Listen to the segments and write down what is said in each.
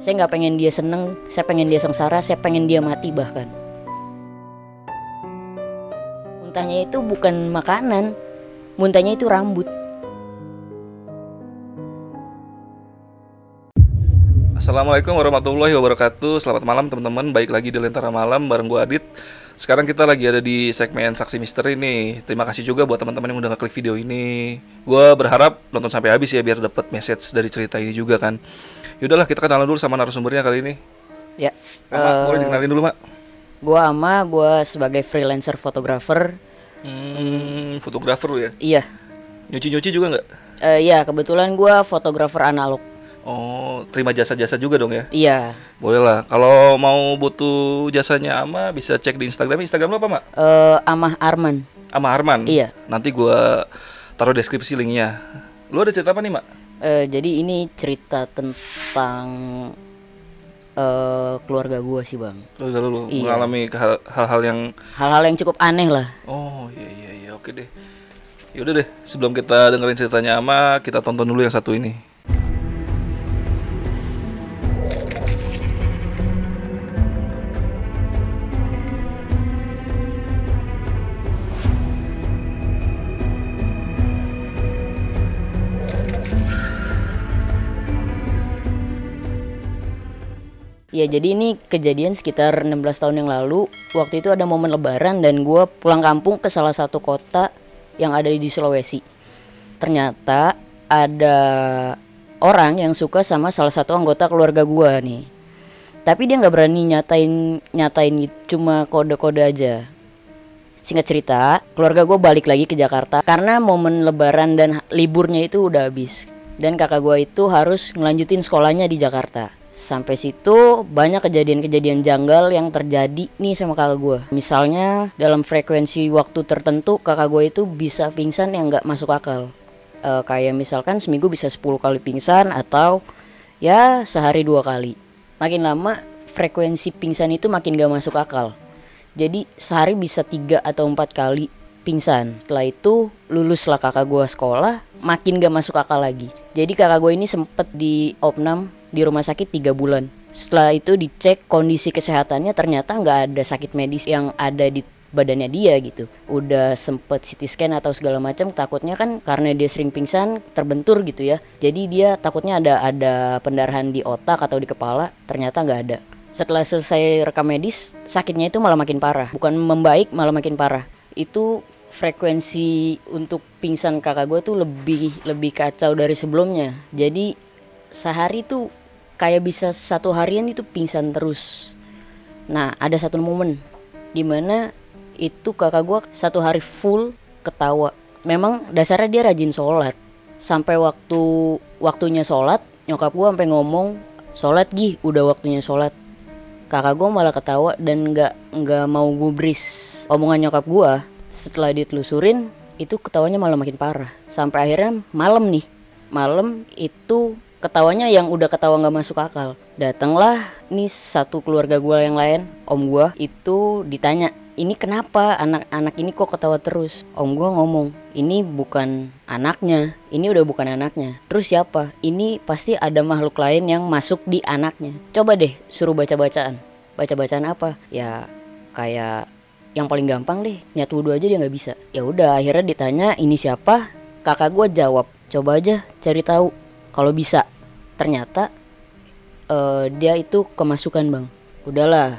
saya nggak pengen dia seneng saya pengen dia sengsara saya pengen dia mati bahkan. Muntahnya itu bukan makanan muntahnya itu rambut. Assalamualaikum warahmatullahi wabarakatuh. Selamat malam teman-teman. Baik lagi di Lentera Malam bareng gue Adit. Sekarang kita lagi ada di segmen Saksi Misteri nih. Terima kasih juga buat teman-teman yang udah ngeklik video ini. Gue berharap nonton sampai habis ya Biar dapat message dari cerita ini juga kan Yaudahlah kita kenalan dulu sama narasumbernya kali ini ya Ama, boleh dikenalin dulu Mak? Gua ama, gua sebagai freelancer fotografer. Hmm, fotografer lu ya? Iya, Nyuci-nyuci juga nggak? Eh, iya kebetulan gua fotografer analog. Oh, terima jasa-jasa juga dong ya? Iya, Boleh lah. Kalau mau butuh jasanya Ama bisa cek di Instagram. Instagram lu apa, Mak? eh Amah Arman. Ama Arman. Iya. Nanti gua taruh deskripsi linknya. Lu ada cerita apa nih, Mak? Eh, jadi ini cerita tentang eh keluarga gua sih bang. Lu, lu, lu Iya. mengalami hal-hal yang Hal-hal yang cukup aneh lah. oh iya iya iya oke deh. Yaudah deh, sebelum kita dengerin ceritanya Ama, kita tonton dulu yang satu ini. Ya jadi ini kejadian sekitar 16 tahun yang lalu. Waktu itu ada momen lebaran dan gua pulang kampung ke salah satu kota yang ada di Sulawesi. Ternyata ada orang yang suka sama salah satu anggota keluarga gua nih. Tapi dia nggak berani nyatain nyatain cuma kode-kode aja. Singkat cerita, keluarga gue balik lagi ke Jakarta karena momen lebaran dan liburnya itu udah habis. Dan kakak gue itu harus ngelanjutin sekolahnya di Jakarta. Sampai situ banyak kejadian-kejadian janggal yang terjadi nih sama kakak gue. Misalnya dalam frekuensi waktu tertentu kakak gue itu bisa pingsan yang nggak masuk akal. Eh, kayak misalkan seminggu bisa 10 kali pingsan atau ya sehari dua kali. Makin lama frekuensi pingsan itu makin gak masuk akal. Jadi sehari bisa tiga atau empat kali pingsan. Setelah itu luluslah kakak gua sekolah, makin gak masuk akal lagi. Jadi kakak gue ini sempet di opnam di rumah sakit tiga bulan. Setelah itu dicek kondisi kesehatannya ternyata nggak ada sakit medis yang ada di badannya dia gitu. Udah sempet CT scan atau segala macam takutnya kan karena dia sering pingsan terbentur gitu ya. Jadi dia takutnya ada ada pendarahan di otak atau di kepala, ternyata nggak ada. Setelah selesai rekam medis, sakitnya itu malah makin parah. Bukan membaik, malah makin parah. Itu frekuensi untuk pingsan kakak gue tuh lebih lebih kacau dari sebelumnya. Jadi sehari tuh kayak bisa satu harian itu pingsan terus. Nah ada satu momen di mana itu kakak gue satu hari full ketawa. Memang dasarnya dia rajin sholat. Sampai waktu waktunya sholat, nyokap gue sampai ngomong sholat gih udah waktunya sholat kakak gue malah ketawa dan nggak nggak mau gubris omongan nyokap gue setelah ditelusurin itu ketawanya malah makin parah sampai akhirnya malam nih malam itu ketawanya yang udah ketawa nggak masuk akal. Datanglah nih satu keluarga gue yang lain. Om gue itu ditanya ini kenapa? Anak-anak ini kok ketawa terus? Om gue ngomong ini bukan anaknya. Ini udah bukan anaknya. Terus siapa? Ini pasti ada makhluk lain yang masuk di anaknya. Coba deh suruh baca bacaan baca bacaan apa? Ya kayak yang paling gampang deh nyat wudhu aja dia nggak bisa. Ya udah akhirnya ditanya ini siapa? Kakak gue jawab coba aja cari tahu kalau bisa. Ternyata eh, dia itu kemasukan bang. Udahlah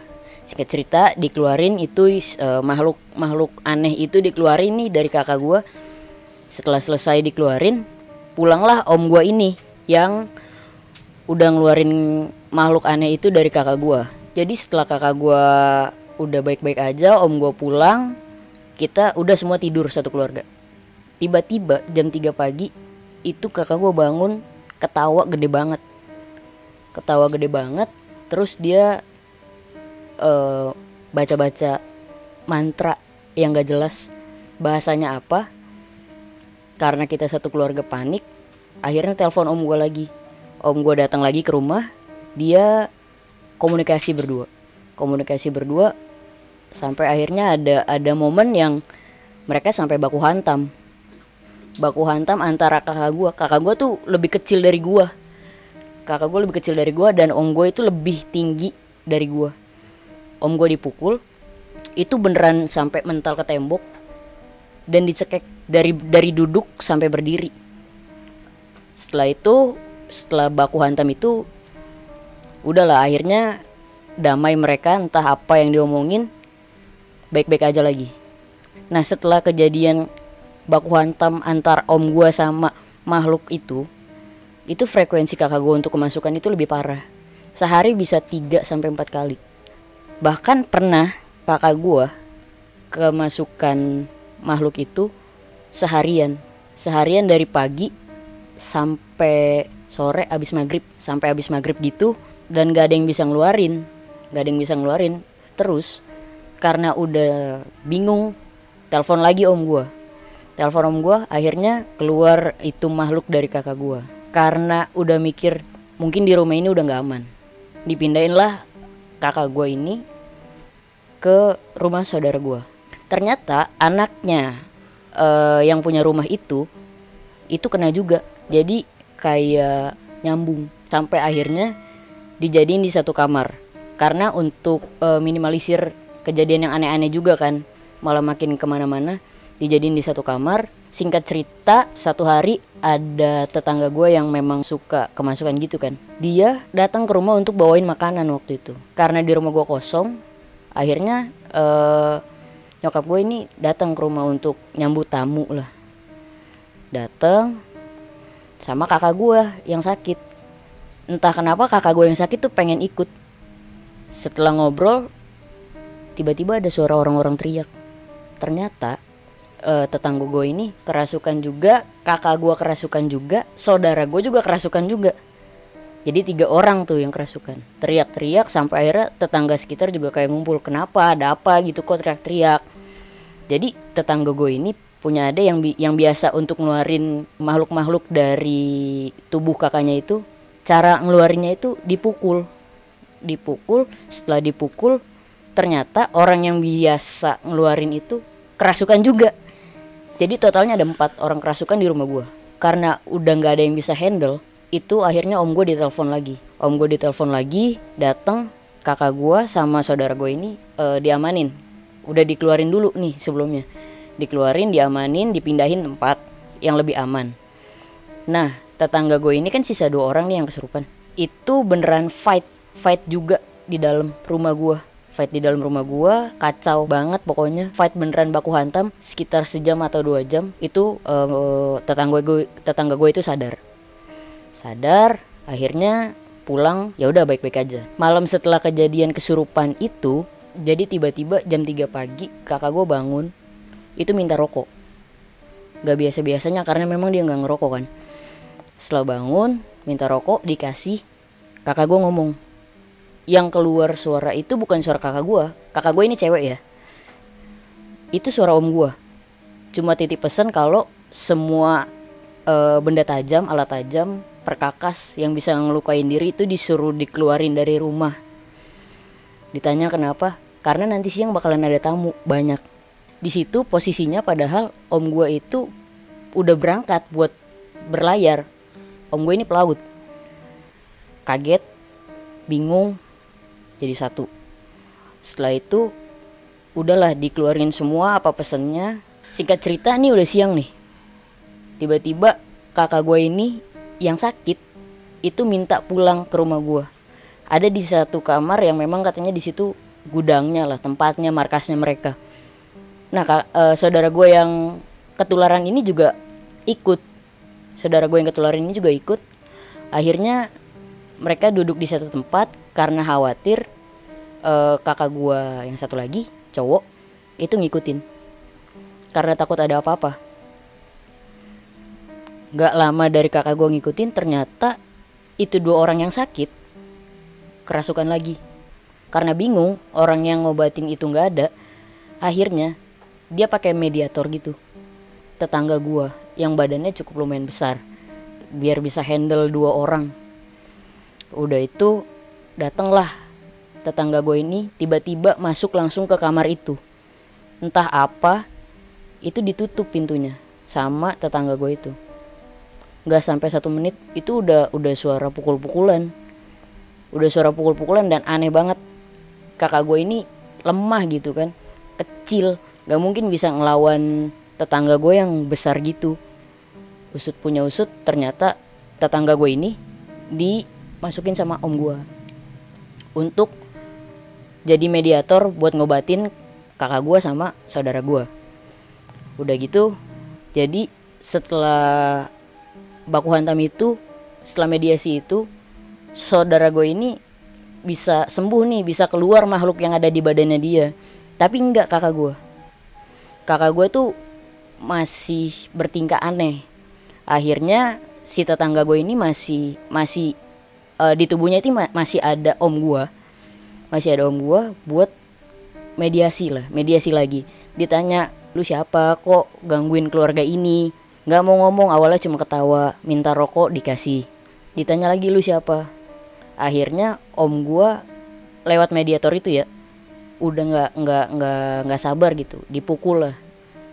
singkat cerita dikeluarin itu eh, makhluk makhluk aneh itu dikeluarin nih dari kakak gue setelah selesai dikeluarin pulanglah om gue ini yang udah ngeluarin makhluk aneh itu dari kakak gue jadi setelah kakak gue udah baik-baik aja om gue pulang kita udah semua tidur satu keluarga. Tiba-tiba jam 3 pagi itu kakak gue bangun ketawa gede banget. Ketawa gede banget terus dia eh, baca-baca mantra yang gak jelas. Bahasanya apa? Karena kita satu keluarga panik akhirnya telepon om gue lagi. Om gue datang lagi ke rumah dia komunikasi berdua. Komunikasi berdua sampai akhirnya ada ada momen yang mereka sampai baku hantam baku hantam antara kakak gua. Kakak gua tuh lebih kecil dari gua. Kakak gue lebih kecil dari gue dan om gue itu lebih tinggi dari gue om gue dipukul itu beneran sampai mental ke tembok dan dicekek dari dari duduk sampai berdiri. Setelah itu setelah baku hantam itu udahlah akhirnya damai mereka entah apa yang diomongin baik-baik aja lagi. Nah setelah kejadian baku hantam antar om gue sama makhluk itu itu frekuensi kakak gue untuk kemasukan itu lebih parah. Sehari bisa 3 sampai 4 kali. Bahkan pernah kakak gue kemasukan makhluk itu seharian. Seharian dari pagi sampai sore abis maghrib sampai abis maghrib gitu dan gak ada yang bisa ngeluarin. Gak ada yang bisa ngeluarin. Terus karena udah bingung telepon lagi om gue telepon om gue akhirnya keluar itu makhluk dari kakak gue karena udah mikir mungkin di rumah ini udah nggak aman. Dipindahin lah kakak gue ini ke rumah saudara gue ternyata anaknya uh, yang punya rumah itu itu kena juga. Jadi kayak nyambung. Sampai akhirnya dijadiin di satu kamar. Karena untuk uh, minimalisir kejadian yang aneh-aneh juga kan. Malah makin ke mana-mana dijadiin di satu kamar. Singkat cerita satu hari ada tetangga gue yang memang suka kemasukan gitu kan. Dia datang ke rumah untuk bawain makanan waktu itu. Karena di rumah gue kosong akhirnya uh, nyokap gue ini datang ke rumah untuk nyambut tamu lah. Datang sama kakak gue yang sakit. Entah kenapa kakak gue yang sakit tuh pengen ikut. Setelah ngobrol tiba-tiba ada suara orang-orang teriak. Ternyata uh, tetangga gue ini kerasukan juga kakak gue kerasukan juga saudara gue juga kerasukan juga. Jadi tiga orang tuh yang kerasukan. Teriak-teriak sampai akhirnya tetangga sekitar juga kayak ngumpul kenapa? Ada apa? gitu kok teriak-teriak. Jadi tetangga gue ini punya ada yang bi yang biasa untuk ngeluarin makhluk-makhluk dari tubuh kakaknya itu cara ngeluarinnya itu dipukul. Dipukul setelah dipukul ternyata orang yang biasa ngeluarin itu kerasukan juga jadi totalnya ada empat orang kerasukan di rumah gue karena udah nggak ada yang bisa handle itu akhirnya om gue ditelepon lagi. Om gue ditelepon lagi datang kakak gue sama saudara gue ini uh, diamanin. Udah dikeluarin dulu nih sebelumnya. Dikeluarin diamanin dipindahin tempat yang lebih aman. Nah tetangga gue ini kan sisa dua orang nih yang kesurupan. Itu beneran fight fight juga di dalam rumah gue fight di dalam rumah gua kacau banget pokoknya. Fight beneran baku hantam sekitar sejam atau dua jam itu uh, tetangga gue tetangga gue itu sadar. Sadar akhirnya pulang ya udah baik-baik aja. Malam setelah kejadian kesurupan itu jadi tiba-tiba jam 3 pagi kakak gue bangun itu minta rokok. Gak biasa-biasanya karena memang dia nggak ngerokok kan. Setelah bangun minta rokok dikasih kakak gue ngomong yang keluar suara itu bukan suara kakak gue kakak gue ini cewek ya. Itu suara om gue cuma titip pesan kalau semua e, benda tajam alat tajam perkakas yang bisa ngelukain diri itu disuruh dikeluarin dari rumah. Ditanya kenapa? Karena nanti siang bakalan ada tamu banyak. Di situ posisinya padahal om gue itu udah berangkat buat berlayar. Om gue ini pelaut. Kaget bingung jadi satu. Setelah itu udahlah dikeluarin semua apa pesennya. Singkat cerita nih udah siang nih. Tiba-tiba kakak gue ini yang sakit itu minta pulang ke rumah gue ada di satu kamar yang memang katanya di situ gudangnya lah tempatnya markasnya mereka. Nah kak, e, saudara gue yang ketularan ini juga ikut. Saudara gue yang ketularan ini juga ikut. Akhirnya mereka duduk di satu tempat karena khawatir uh, kakak gua yang satu lagi cowok itu ngikutin. Karena takut ada apa-apa. Gak lama dari kakak gua ngikutin ternyata itu dua orang yang sakit kerasukan lagi. Karena bingung orang yang ngobatin itu nggak ada akhirnya dia pakai mediator gitu. Tetangga gua yang badannya cukup lumayan besar biar bisa handle dua orang. Udah itu datanglah tetangga gue ini tiba-tiba masuk langsung ke kamar itu. Entah apa itu ditutup pintunya sama tetangga gue itu. Nggak sampai satu menit itu udah udah suara pukul-pukulan. Udah suara pukul-pukulan dan aneh banget. Kakak gue ini lemah gitu kan kecil. Nggak mungkin bisa ngelawan tetangga gue yang besar gitu. Usut punya usut ternyata tetangga gue ini dimasukin sama om gue untuk jadi mediator buat ngobatin kakak gue sama saudara gue udah gitu jadi setelah baku hantam itu setelah mediasi itu saudara gue ini bisa sembuh nih bisa keluar makhluk yang ada di badannya dia. Tapi enggak kakak gue kakak gue tuh masih bertingkah aneh. Akhirnya si tetangga gue ini masih masih uh, di tubuhnya itu ma masih ada om gue masih ada om gue buat mediasi lah mediasi lagi. Ditanya lu siapa? Kok gangguin keluarga ini? Nggak mau ngomong awalnya cuma ketawa minta rokok dikasih. Ditanya lagi lu siapa? Akhirnya om gua lewat mediator itu ya udah nggak nggak nggak nggak sabar gitu dipukul lah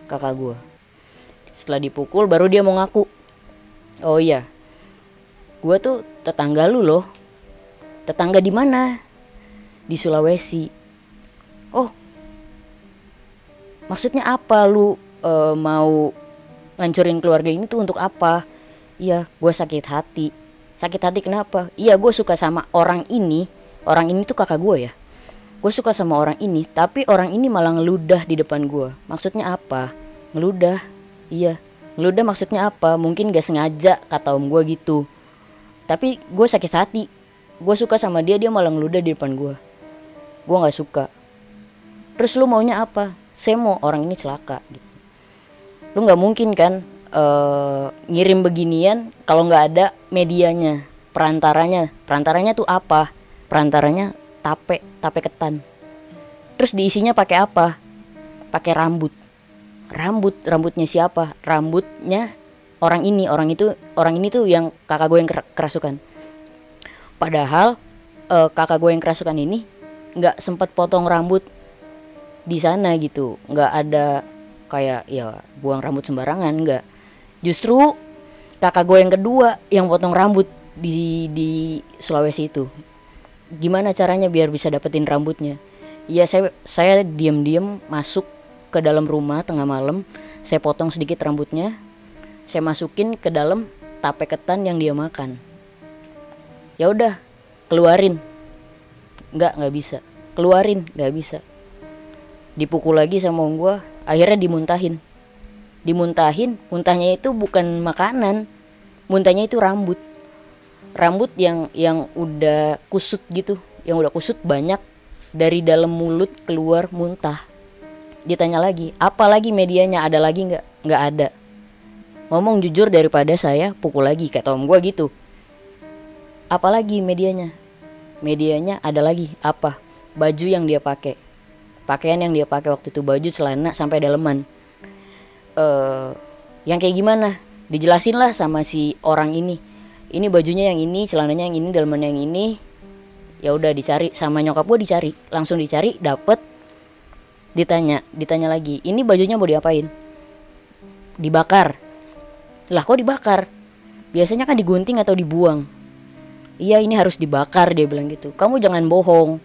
kakak gua. Setelah dipukul baru dia mau ngaku. Oh iya gua tuh tetangga lu loh. Tetangga di mana? Di Sulawesi. Oh. Maksudnya apa lu uh, mau ngancurin keluarga ini tuh untuk apa? Iya gue sakit hati. Sakit hati kenapa? Iya gue suka sama orang ini. Orang ini tuh kakak gue ya. Gue suka sama orang ini tapi orang ini malah ngeludah di depan gue maksudnya apa? Ngeludah? Iya. Ngeludah maksudnya apa? Mungkin gak sengaja kata om gue gitu tapi gue sakit hati. Gue suka sama dia dia malah ngeludah di depan gue gue nggak suka. Terus lu maunya apa? Saya mau orang ini celaka gitu. Lu nggak mungkin kan uh, ngirim beginian kalau nggak ada medianya perantaranya. Perantaranya tuh apa? Perantaranya tape tape ketan. Terus diisinya pakai apa? Pakai rambut. Rambut rambutnya siapa? Rambutnya orang ini orang itu orang ini tuh yang kakak gue yang kerasukan. Padahal uh, kakak gue yang kerasukan ini nggak sempat potong rambut di sana gitu. Nggak ada kayak ya buang rambut sembarangan enggak justru kakak gue yang kedua yang potong rambut di di Sulawesi itu. Gimana caranya biar bisa dapetin rambutnya? Ya saya saya diam-diam masuk ke dalam rumah tengah malam saya potong sedikit rambutnya saya masukin ke dalam tape ketan yang dia makan. Ya udah keluarin. Nggak nggak bisa. Keluarin nggak bisa. Dipukul lagi sama gue akhirnya dimuntahin. Dimuntahin muntahnya itu bukan makanan. Muntahnya itu rambut. Rambut yang yang udah kusut gitu yang udah kusut banyak dari dalam mulut keluar muntah. Ditanya lagi apa lagi medianya? Ada lagi nggak? Nggak ada ngomong jujur daripada saya pukul lagi kata om gue gitu. Apalagi medianya? Medianya ada lagi apa? Baju yang dia pakai. Pakaian yang dia pakai waktu itu baju celana sampai daleman. Uh, yang kayak gimana? Dijelasin lah sama si orang ini. Ini bajunya yang ini celananya yang ini daleman yang ini. Ya udah dicari. Sama nyokap gue dicari. Langsung dicari dapet. Ditanya ditanya lagi ini bajunya mau diapain? Dibakar lah kok dibakar? Biasanya kan digunting atau dibuang. Iya ini harus dibakar dia bilang gitu. Kamu jangan bohong.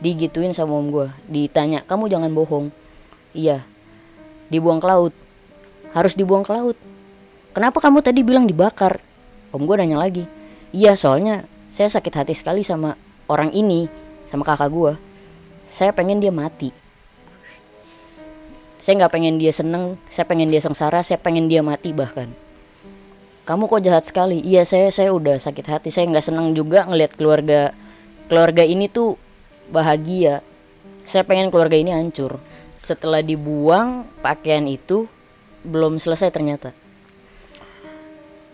Digituin sama om gue ditanya kamu jangan bohong. Iya. Dibuang ke laut. Harus dibuang ke laut. Kenapa kamu tadi bilang dibakar? Om gue nanya lagi. Iya soalnya saya sakit hati sekali sama orang ini sama kakak gue saya pengen dia mati. Saya nggak pengen dia seneng saya pengen dia sengsara saya pengen dia mati bahkan kamu kok jahat sekali? Iya saya saya udah sakit hati. Saya nggak seneng juga ngelihat keluarga keluarga ini tuh bahagia. Saya pengen keluarga ini hancur. Setelah dibuang pakaian itu belum selesai ternyata.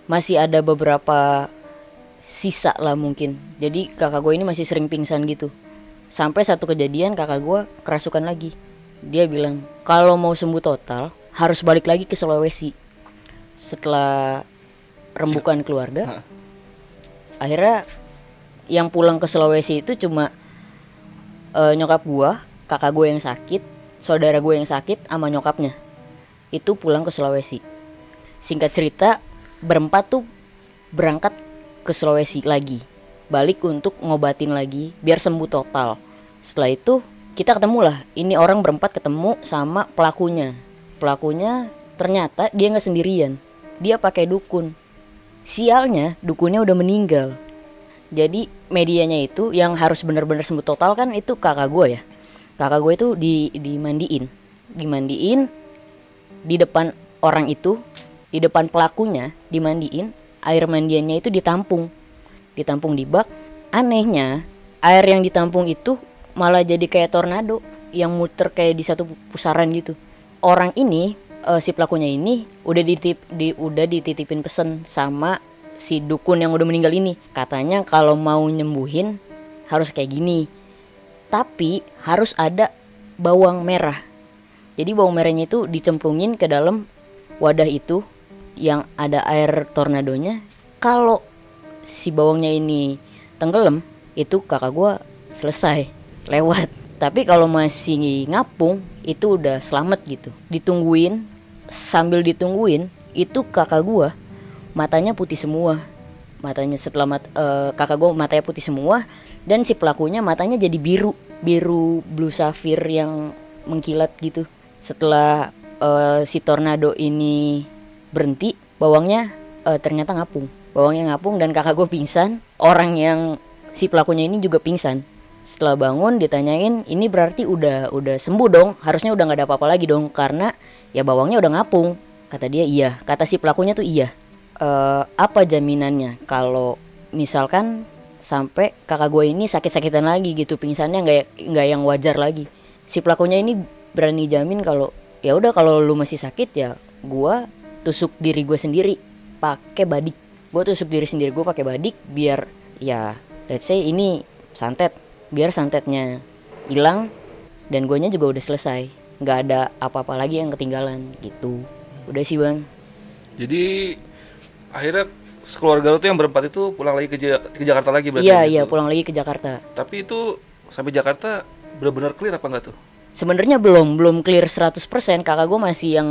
Masih ada beberapa sisa lah mungkin. Jadi kakak gue ini masih sering pingsan gitu. Sampai satu kejadian kakak gue kerasukan lagi. Dia bilang kalau mau sembuh total harus balik lagi ke Sulawesi. Setelah rembukan keluarga. Akhirnya yang pulang ke Sulawesi itu cuma uh, nyokap gua kakak gue yang sakit saudara gue yang sakit sama nyokapnya. Itu pulang ke Sulawesi. Singkat cerita berempat tuh berangkat ke Sulawesi lagi. Balik untuk ngobatin lagi biar sembuh total. Setelah itu kita ketemu lah ini orang berempat ketemu sama pelakunya. Pelakunya ternyata dia nggak sendirian. Dia pakai dukun sialnya dukunnya udah meninggal. Jadi medianya itu yang harus benar-benar sembuh total kan itu kakak gue ya. Kakak gue itu di dimandiin. Dimandiin di depan orang itu di depan pelakunya dimandiin air mandiannya itu ditampung. Ditampung di bak. Anehnya air yang ditampung itu malah jadi kayak tornado yang muter kayak di satu pusaran gitu. Orang ini eh, si pelakunya ini udah ditip di udah dititipin pesen sama si dukun yang udah meninggal ini. Katanya kalau mau nyembuhin harus kayak gini. Tapi harus ada bawang merah. Jadi bawang merahnya itu dicemplungin ke dalam wadah itu yang ada air tornadonya. Kalau si bawangnya ini tenggelam itu kakak gua selesai lewat. Tapi kalau masih ngapung itu udah selamat gitu. Ditungguin sambil ditungguin itu kakak gua. Matanya putih semua. Matanya setelah mat, eh, kakak gua matanya putih semua dan si pelakunya matanya jadi biru biru blue sapphire yang mengkilat gitu. Setelah eh, si tornado ini berhenti bawangnya eh, ternyata ngapung. Bawangnya ngapung dan kakak gue pingsan. Orang yang si pelakunya ini juga pingsan. Setelah bangun ditanyain ini berarti udah udah sembuh dong? Harusnya udah nggak ada apa-apa lagi dong karena ya bawangnya udah ngapung. Kata dia iya. Kata si pelakunya tuh iya. Eh, apa jaminannya? Kalau misalkan sampai kakak gue ini sakit-sakitan lagi gitu pingsannya nggak nggak yang wajar lagi. Si pelakunya ini berani jamin kalau ya udah kalau lu masih sakit ya gua tusuk diri gue sendiri pakai badik. Gue tusuk diri sendiri gue pakai badik biar ya let's say ini santet biar santetnya hilang dan guanya juga udah selesai nggak ada apa-apa lagi yang ketinggalan gitu. Udah sih bang. Jadi akhirnya sekeluarga lu tuh yang berempat itu pulang lagi ke, Ja- ke Jakarta lagi berarti. iya gitu. iya pulang lagi ke Jakarta. Tapi itu sampai Jakarta benar-benar clear apa enggak tuh? sebenarnya belum belum clear 100% kakak gue masih yang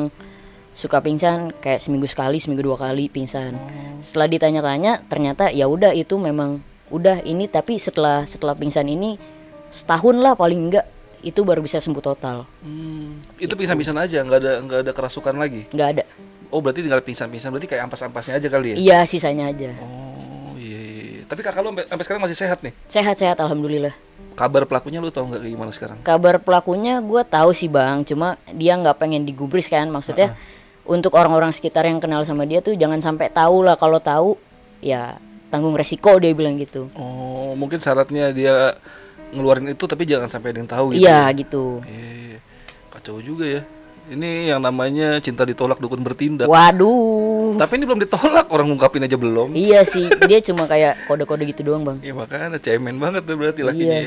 suka pingsan kayak seminggu sekali seminggu dua kali pingsan. Setelah ditanya-tanya ternyata ya udah itu memang udah ini. Tapi setelah setelah pingsan ini setahun lah paling enggak itu baru bisa sembuh total Hmm, itu pingsan-pingsan aja, nggak ada nggak ada kerasukan lagi. nggak ada Oh berarti tinggal pingsan-pingsan, berarti kayak ampas-ampasnya aja kali ya? iya sisanya aja Oh iya, iya, iya. Tapi kakak lu sampai, sekarang masih sehat nih. sehat-sehat alhamdulillah Kabar pelakunya lu tahu nggak kayak gimana sekarang? kabar pelakunya gue tahu sih bang cuma dia nggak pengen digubris kan maksudnya untuk orang-orang sekitar yang kenal sama dia tuh jangan sampai tahu lah kalau tahu ya tanggung resiko dia bilang gitu Oh mungkin syaratnya dia ngeluarin itu tapi jangan sampai ada yang tahu gitu. iya gitu Eh, kacau juga ya. Ini yang namanya cinta ditolak dukun bertindak. waduh Tapi ini belum ditolak, orang ngungkapin aja belum. iya sih dia cuma kayak kode-kode gitu doang bang Ya makanya cemen banget tuh berarti Iya. lakinya.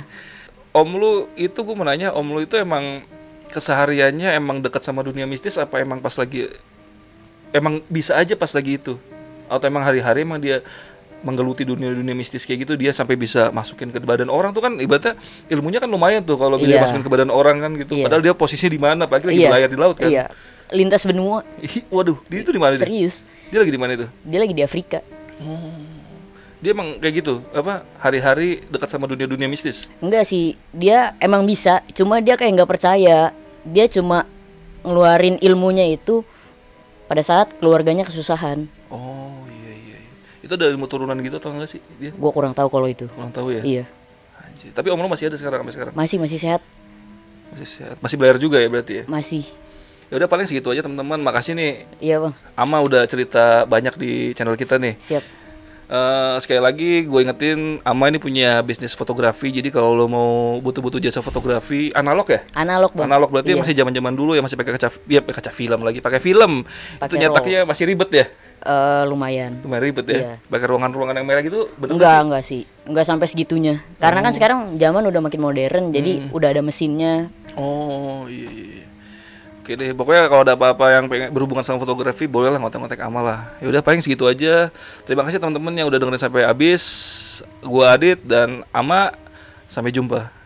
Om lu itu gue mau nanya, om lu itu emang kesehariannya emang dekat sama dunia mistis apa emang pas lagi emang bisa aja pas lagi itu? Atau emang hari-hari emang dia menggeluti dunia-dunia mistis kayak gitu dia sampai bisa masukin ke badan orang tuh kan ibaratnya ilmunya kan lumayan tuh kalau dia Iya. masukin ke badan orang kan gitu. Iya. Padahal dia posisinya di mana? Apalagi lagi Iya. berlayar di laut kan. iya lintas benua Waduh, dia itu di mana serius Dia lagi di mana itu? dia lagi di Afrika Dia emang kayak gitu, apa hari-hari dekat sama dunia-dunia mistis. enggak sih dia emang bisa cuma dia kayak nggak percaya dia cuma ngeluarin ilmunya itu pada saat keluarganya kesusahan Oh iya iya. iya. Itu ada ilmu turunan gitu atau enggak sih dia? gue kurang tahu kalau itu Kurang tahu ya. iya Anjir. Tapi om lu masih ada sekarang sampai sekarang. masih masih sehat Masih sehat. Masih bayar juga ya berarti ya. masih Ya udah paling segitu aja teman-teman. Makasih nih iya bang Ama udah cerita banyak di channel kita nih. siap Eh, sekali lagi gue ingetin Ama ini punya bisnis fotografi. Jadi kalau lo mau butuh-butuh jasa fotografi analog ya? analog bang Analog berarti Iya. masih zaman-zaman dulu ya masih pakai kaca ya pakai kaca film lagi, pakai film. itu Pakai nyetaknya masih ribet ya? Eh, lumayan Lumayan ribet ya. Iya. Pakai ruangan-ruangan yang merah gitu bener nggak enggak sih? enggak sih enggak sampai segitunya karena kan sekarang zaman udah makin modern jadi Hmm. udah ada mesinnya Oh iya iya. Oke deh, pokoknya kalau ada apa-apa yang pengen berhubungan sama fotografi, bolehlah ngontek-ngontek amal lah. Ya udah paling segitu aja. Terima kasih teman-teman yang udah dengerin sampai habis. Gua Adit dan Ama. Sampai jumpa.